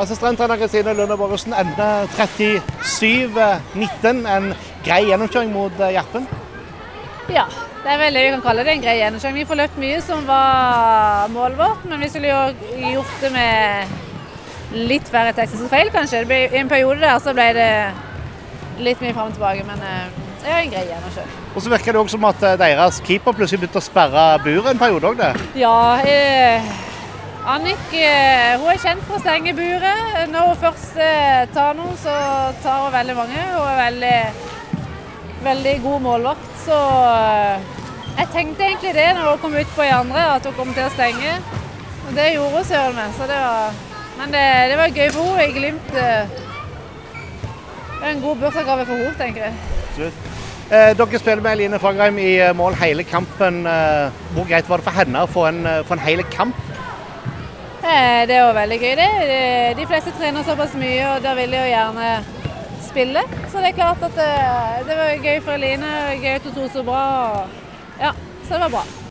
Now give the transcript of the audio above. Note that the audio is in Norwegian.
Assistenttrener Kristine Lunde Borgersen ender 37-19. En grei gjennomkjøring mot eh, Gjerpen. Ja, det er vel det vi kan kalle det en grei gjennomkjøring. Vi får løpt mye som var målet vårt, men vi skulle jo gjort det med litt færre tekniske feil, kanskje. Det ble, I en periode der så ble det litt mye fram og tilbake, men ja, det er en grei gjennomkjøring. Og så virker det òg som at eh, deres keeper plutselig begynte å sperre buret en periode òg, det. Ja, eh, Annik eh, hun er kjent for å stenge buret. Når hun først eh, tar noen, så tar hun veldig mange. Hun er veldig, veldig god målvakt. Så eh, jeg tenkte egentlig det når hun kom ut på de andre, at hun kom til å stenge. Og det gjorde hun søren meg. Så det var, men det, det var gøy for henne i Glimt. Det er en god bursdagsgave for henne, tenker jeg. Absolutt. Eh, dere spiller med Eline Fagerheim i mål hele kampen. Hvor greit var det for henne å få en, få en hel kamp? Eh, Det er jo veldig gøy, det. De- fleste trener såpass mye, og da vil de jo gjerne spille. Så det er klart at det, det var gøy for Eline. Gøy at hun tok så bra. Ja, så det var bra.